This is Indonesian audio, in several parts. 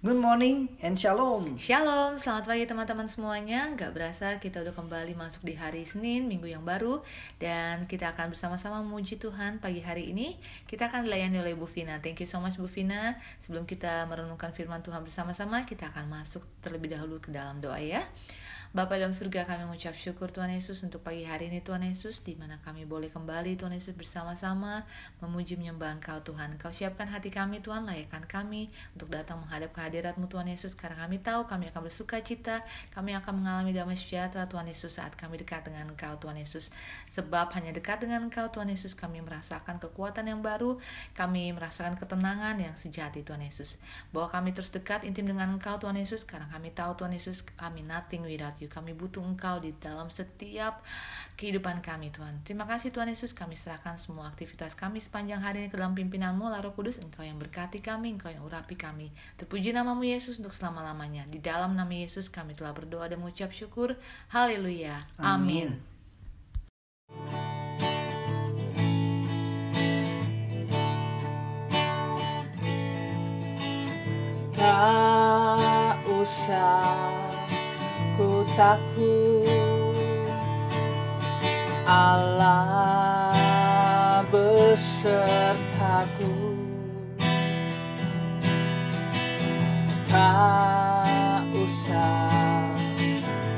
Good morning and shalom. Shalom, selamat pagi teman-teman semuanya. Gak berasa kita udah kembali masuk di hari Senin, minggu yang baru. Dan kita akan bersama-sama memuji Tuhan pagi hari ini. Kita akan dilayani oleh Bu Vina. Thank you so much Bu Vina. Sebelum kita merenungkan firman Tuhan bersama-sama, kita akan masuk terlebih dahulu ke dalam doa ya. Bapak dalam surga kami mengucap syukur Tuhan Yesus untuk pagi hari ini Tuhan Yesus di mana kami boleh kembali Tuhan Yesus bersama-sama memuji menyembah Engkau Tuhan. Kau siapkan hati kami Tuhan, layakkan kami untuk datang menghadap kehadiratmu Tuhan Yesus karena kami tahu kami akan bersuka cita, kami akan mengalami damai sejahtera Tuhan Yesus saat kami dekat dengan Engkau Tuhan Yesus. Sebab hanya dekat dengan Engkau Tuhan Yesus kami merasakan kekuatan yang baru, kami merasakan ketenangan yang sejati Tuhan Yesus. Bahwa kami terus dekat intim dengan Engkau Tuhan Yesus karena kami tahu Tuhan Yesus kami nothing without you. Kami butuh Engkau di dalam setiap kehidupan kami Tuhan. Terima kasih Tuhan Yesus, kami serahkan semua aktivitas kami sepanjang hari ini ke dalam pimpinanmu, Laro Kudus, Engkau yang berkati kami, Engkau yang urapi kami. Terpuji namamu Yesus untuk selama-lamanya. Di dalam nama Yesus kami telah berdoa dan mengucap syukur. Haleluya. Amin. Tak usah ku takut Allah besertaku. Tak usah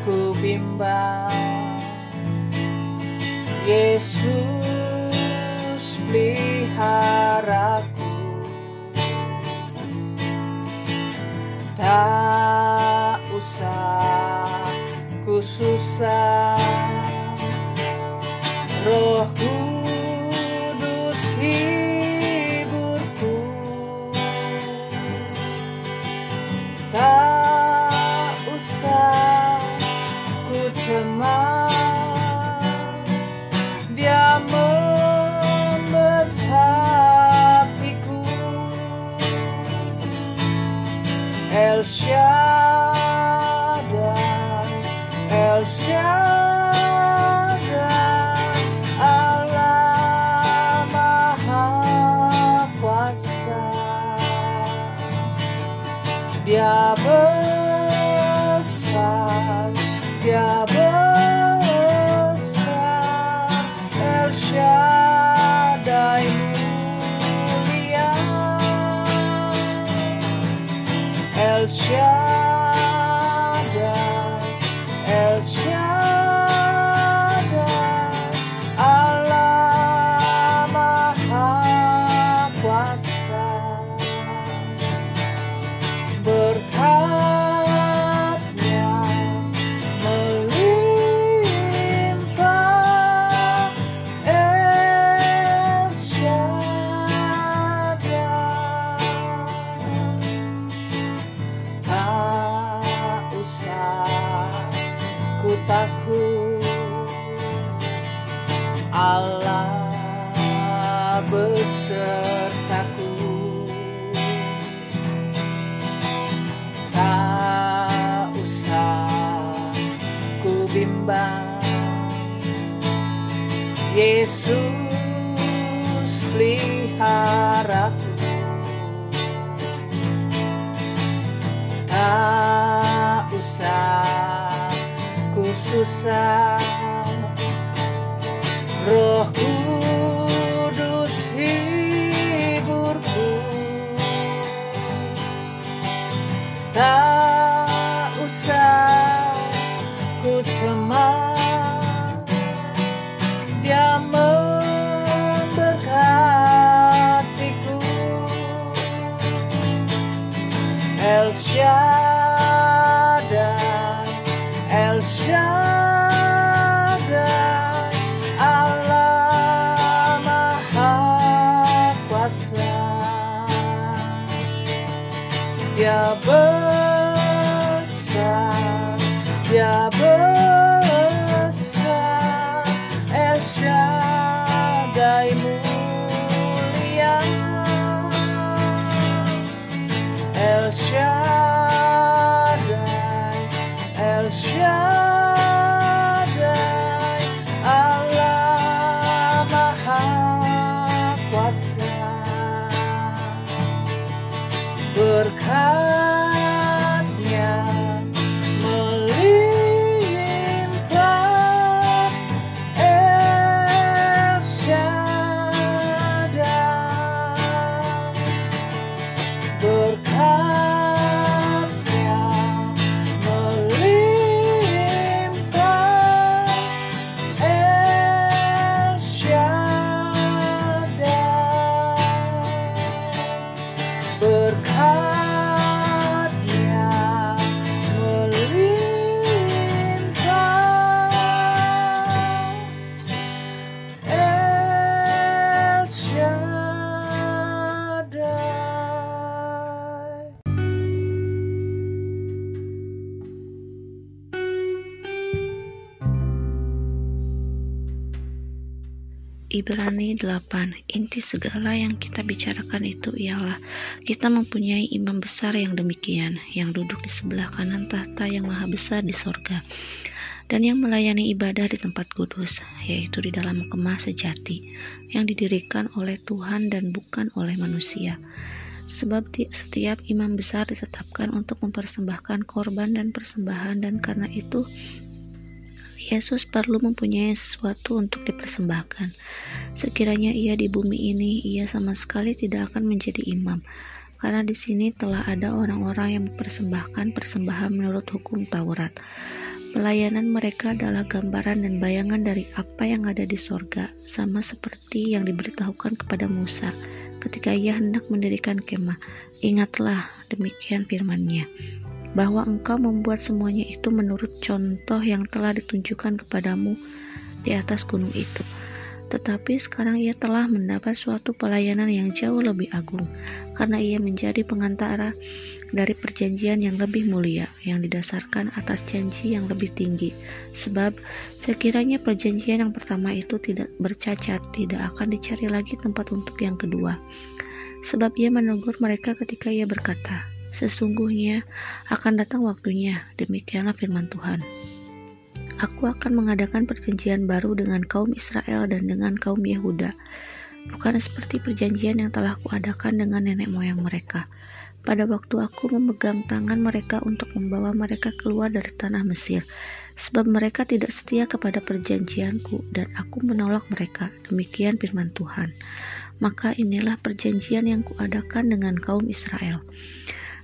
ku bimbang Yesus peliharaku. Tak susah. Roh susah Ibrani 8 Inti segala yang kita bicarakan itu ialah kita mempunyai imam besar yang demikian yang duduk di sebelah kanan tahta yang maha besar di sorga dan yang melayani ibadah di tempat kudus yaitu di dalam kemah sejati yang didirikan oleh Tuhan dan bukan oleh manusia. Sebab setiap imam besar ditetapkan untuk mempersembahkan korban dan persembahan dan karena itu Yesus perlu mempunyai sesuatu untuk dipersembahkan. Sekiranya ia di bumi ini, ia sama sekali tidak akan menjadi imam, karena di sini telah ada orang-orang yang mempersembahkan persembahan menurut hukum Taurat. Pelayanan mereka adalah gambaran dan bayangan dari apa yang ada di sorga, sama seperti yang diberitahukan kepada Musa ketika ia hendak mendirikan kemah. Ingatlah, demikian firman-Nya bahwa engkau membuat semuanya itu menurut contoh yang telah ditunjukkan kepadamu di atas gunung itu. Tetapi sekarang ia telah mendapat suatu pelayanan yang jauh lebih agung, karena ia menjadi pengantara dari perjanjian yang lebih mulia, yang didasarkan atas janji yang lebih tinggi. Sebab sekiranya perjanjian yang pertama itu tidak bercacat, tidak akan dicari lagi tempat untuk yang kedua. Sebab ia menegur mereka ketika ia berkata, Sesungguhnya akan datang waktunya, demikianlah firman Tuhan. Aku akan mengadakan perjanjian baru dengan kaum Israel dan dengan kaum Yehuda, bukan seperti perjanjian yang telah kuadakan dengan nenek moyang mereka. Pada waktu aku memegang tangan mereka untuk membawa mereka keluar dari tanah Mesir, sebab mereka tidak setia kepada perjanjianku, dan aku menolak mereka. Demikian firman Tuhan. Maka inilah perjanjian yang kuadakan dengan kaum Israel.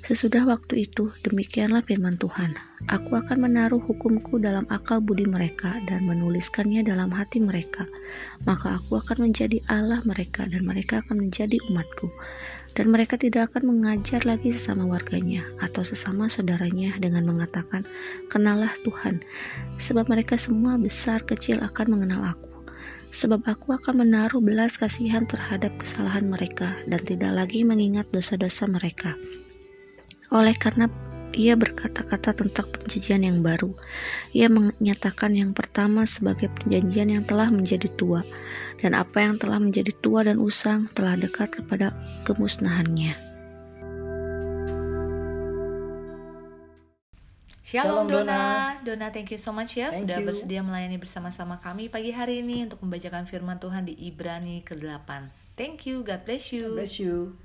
Sesudah waktu itu, demikianlah firman Tuhan. Aku akan menaruh hukumku dalam akal budi mereka dan menuliskannya dalam hati mereka. Maka aku akan menjadi Allah mereka dan mereka akan menjadi umatku. Dan mereka tidak akan mengajar lagi sesama warganya atau sesama saudaranya dengan mengatakan, Kenalah Tuhan, sebab mereka semua besar kecil akan mengenal aku sebab aku akan menaruh belas kasihan terhadap kesalahan mereka dan tidak lagi mengingat dosa-dosa mereka. Oleh karena ia berkata-kata tentang perjanjian yang baru. Ia menyatakan yang pertama sebagai perjanjian yang telah menjadi tua, dan apa yang telah menjadi tua dan usang telah dekat kepada kemusnahannya. Shalom, Shalom, Dona. Dona. Dona, thank you so much ya Thank sudah you. bersedia melayani bersama-sama kami pagi hari ini untuk membacakan firman Tuhan di Ibrani ke-8. Thank you, God bless you. Bless you.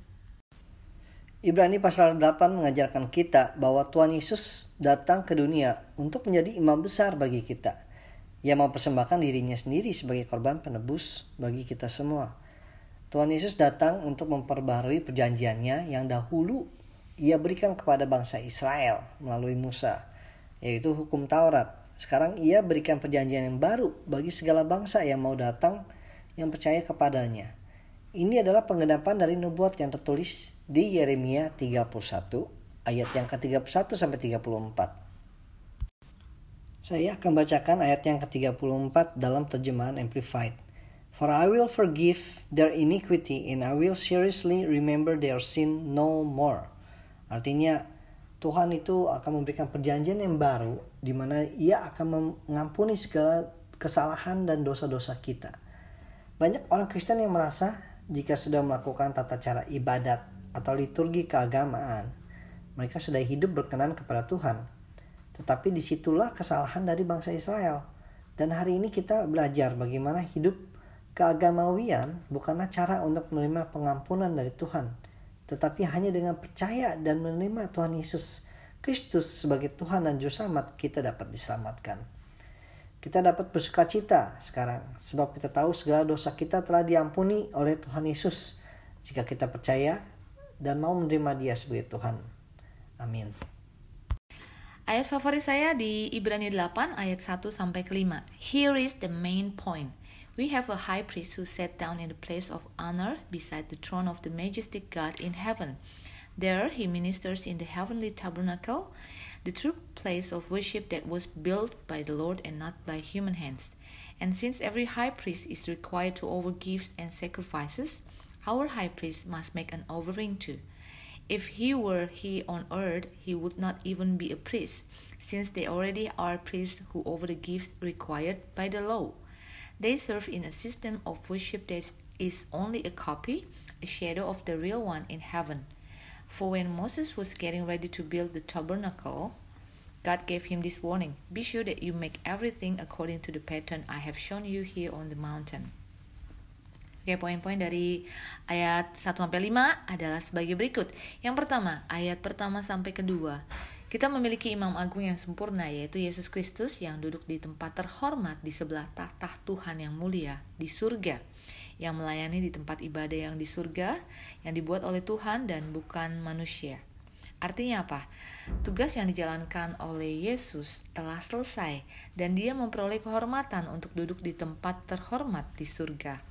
Ibrani pasal 8 mengajarkan kita bahwa Tuhan Yesus datang ke dunia untuk menjadi imam besar bagi kita. Ia mempersembahkan dirinya sendiri sebagai korban penebus bagi kita semua. Tuhan Yesus datang untuk memperbarui perjanjiannya yang dahulu ia berikan kepada bangsa Israel melalui Musa, yaitu hukum Taurat. Sekarang ia berikan perjanjian yang baru bagi segala bangsa yang mau datang yang percaya kepadanya. Ini adalah penggenapan dari nubuat yang tertulis di Yeremia 31 ayat yang ke-31 sampai 34. Saya akan bacakan ayat yang ke-34 dalam terjemahan Amplified. For I will forgive their iniquity and I will seriously remember their sin no more. Artinya Tuhan itu akan memberikan perjanjian yang baru di mana ia akan mengampuni segala kesalahan dan dosa-dosa kita. Banyak orang Kristen yang merasa jika sudah melakukan tata cara ibadat atau liturgi keagamaan, mereka sudah hidup berkenan kepada Tuhan. Tetapi di situlah kesalahan dari bangsa Israel. Dan hari ini kita belajar bagaimana hidup keagamawian bukanlah cara untuk menerima pengampunan dari Tuhan, tetapi hanya dengan percaya dan menerima Tuhan Yesus Kristus sebagai Tuhan dan Juru Selamat kita dapat diselamatkan. Kita dapat bersuka cita sekarang sebab kita tahu segala dosa kita telah diampuni oleh Tuhan Yesus jika kita percaya dan mau menerima Dia sebagai Tuhan. Amin. Ayat favorit saya di Ibrani 8 ayat 1 sampai ke 5. Here is the main point. We have a high priest who sat down in the place of honor beside the throne of the majestic God in heaven. There he ministers in the heavenly tabernacle, the true place of worship that was built by the Lord and not by human hands. And since every high priest is required to offer gifts and sacrifices, our high priest must make an offering too. If he were here on earth, he would not even be a priest, since they already are priests who offer the gifts required by the law. They serve in a system of worship that is only a copy, a shadow of the real one in heaven. For when Moses was getting ready to build the tabernacle, God gave him this warning Be sure that you make everything according to the pattern I have shown you here on the mountain. Oke, poin-poin dari ayat 1 sampai 5 adalah sebagai berikut. Yang pertama, ayat pertama sampai kedua. Kita memiliki imam agung yang sempurna yaitu Yesus Kristus yang duduk di tempat terhormat di sebelah tahta Tuhan yang mulia di surga yang melayani di tempat ibadah yang di surga yang dibuat oleh Tuhan dan bukan manusia. Artinya apa? Tugas yang dijalankan oleh Yesus telah selesai dan dia memperoleh kehormatan untuk duduk di tempat terhormat di surga.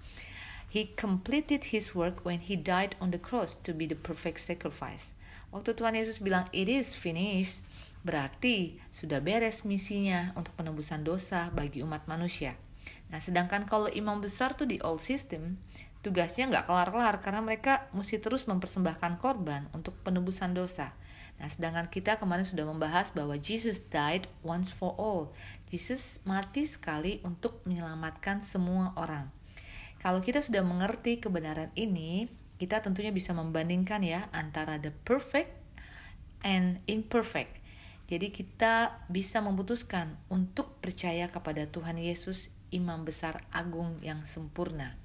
He completed his work when he died on the cross to be the perfect sacrifice. Waktu Tuhan Yesus bilang it is finished, berarti sudah beres misinya untuk penebusan dosa bagi umat manusia. Nah, sedangkan kalau imam besar tuh di old system, tugasnya nggak kelar-kelar karena mereka mesti terus mempersembahkan korban untuk penebusan dosa. Nah, sedangkan kita kemarin sudah membahas bahwa Jesus died once for all. Jesus mati sekali untuk menyelamatkan semua orang. Kalau kita sudah mengerti kebenaran ini, kita tentunya bisa membandingkan ya antara the perfect and imperfect. Jadi kita bisa memutuskan untuk percaya kepada Tuhan Yesus imam besar agung yang sempurna.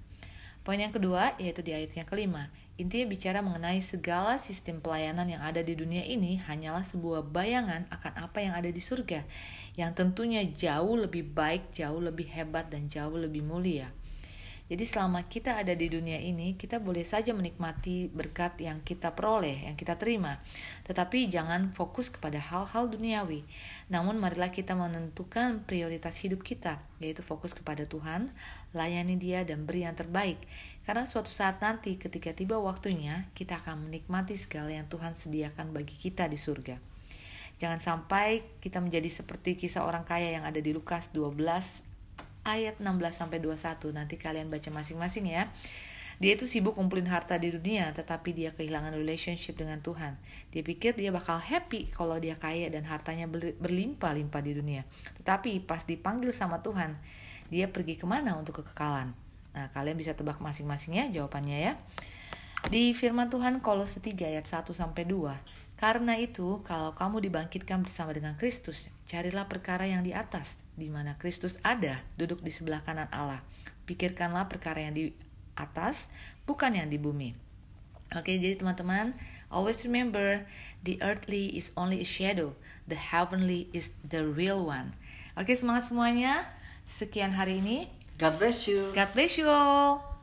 Poin yang kedua yaitu di ayat yang kelima. Intinya bicara mengenai segala sistem pelayanan yang ada di dunia ini hanyalah sebuah bayangan akan apa yang ada di surga yang tentunya jauh lebih baik, jauh lebih hebat dan jauh lebih mulia. Jadi selama kita ada di dunia ini, kita boleh saja menikmati berkat yang kita peroleh, yang kita terima. Tetapi jangan fokus kepada hal-hal duniawi. Namun marilah kita menentukan prioritas hidup kita, yaitu fokus kepada Tuhan, layani dia dan beri yang terbaik. Karena suatu saat nanti ketika tiba waktunya, kita akan menikmati segala yang Tuhan sediakan bagi kita di surga. Jangan sampai kita menjadi seperti kisah orang kaya yang ada di Lukas 12 ayat 16 sampai 21. Nanti kalian baca masing-masing ya. Dia itu sibuk kumpulin harta di dunia, tetapi dia kehilangan relationship dengan Tuhan. Dia pikir dia bakal happy kalau dia kaya dan hartanya berlimpah-limpah di dunia. Tetapi pas dipanggil sama Tuhan, dia pergi ke mana untuk kekekalan? Nah, kalian bisa tebak masing-masing ya jawabannya ya. Di firman Tuhan Kolose 3 ayat 1 sampai 2. Karena itu, kalau kamu dibangkitkan bersama dengan Kristus, carilah perkara yang di atas, di mana Kristus ada, duduk di sebelah kanan Allah. Pikirkanlah perkara yang di atas, bukan yang di bumi. Oke, jadi teman-teman, always remember the earthly is only a shadow, the heavenly is the real one. Oke, semangat semuanya. Sekian hari ini. God bless you. God bless you all.